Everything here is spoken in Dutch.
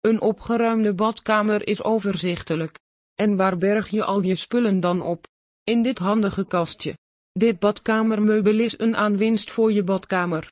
Een opgeruimde badkamer is overzichtelijk. En waar berg je al je spullen dan op? In dit handige kastje. Dit badkamermeubel is een aanwinst voor je badkamer.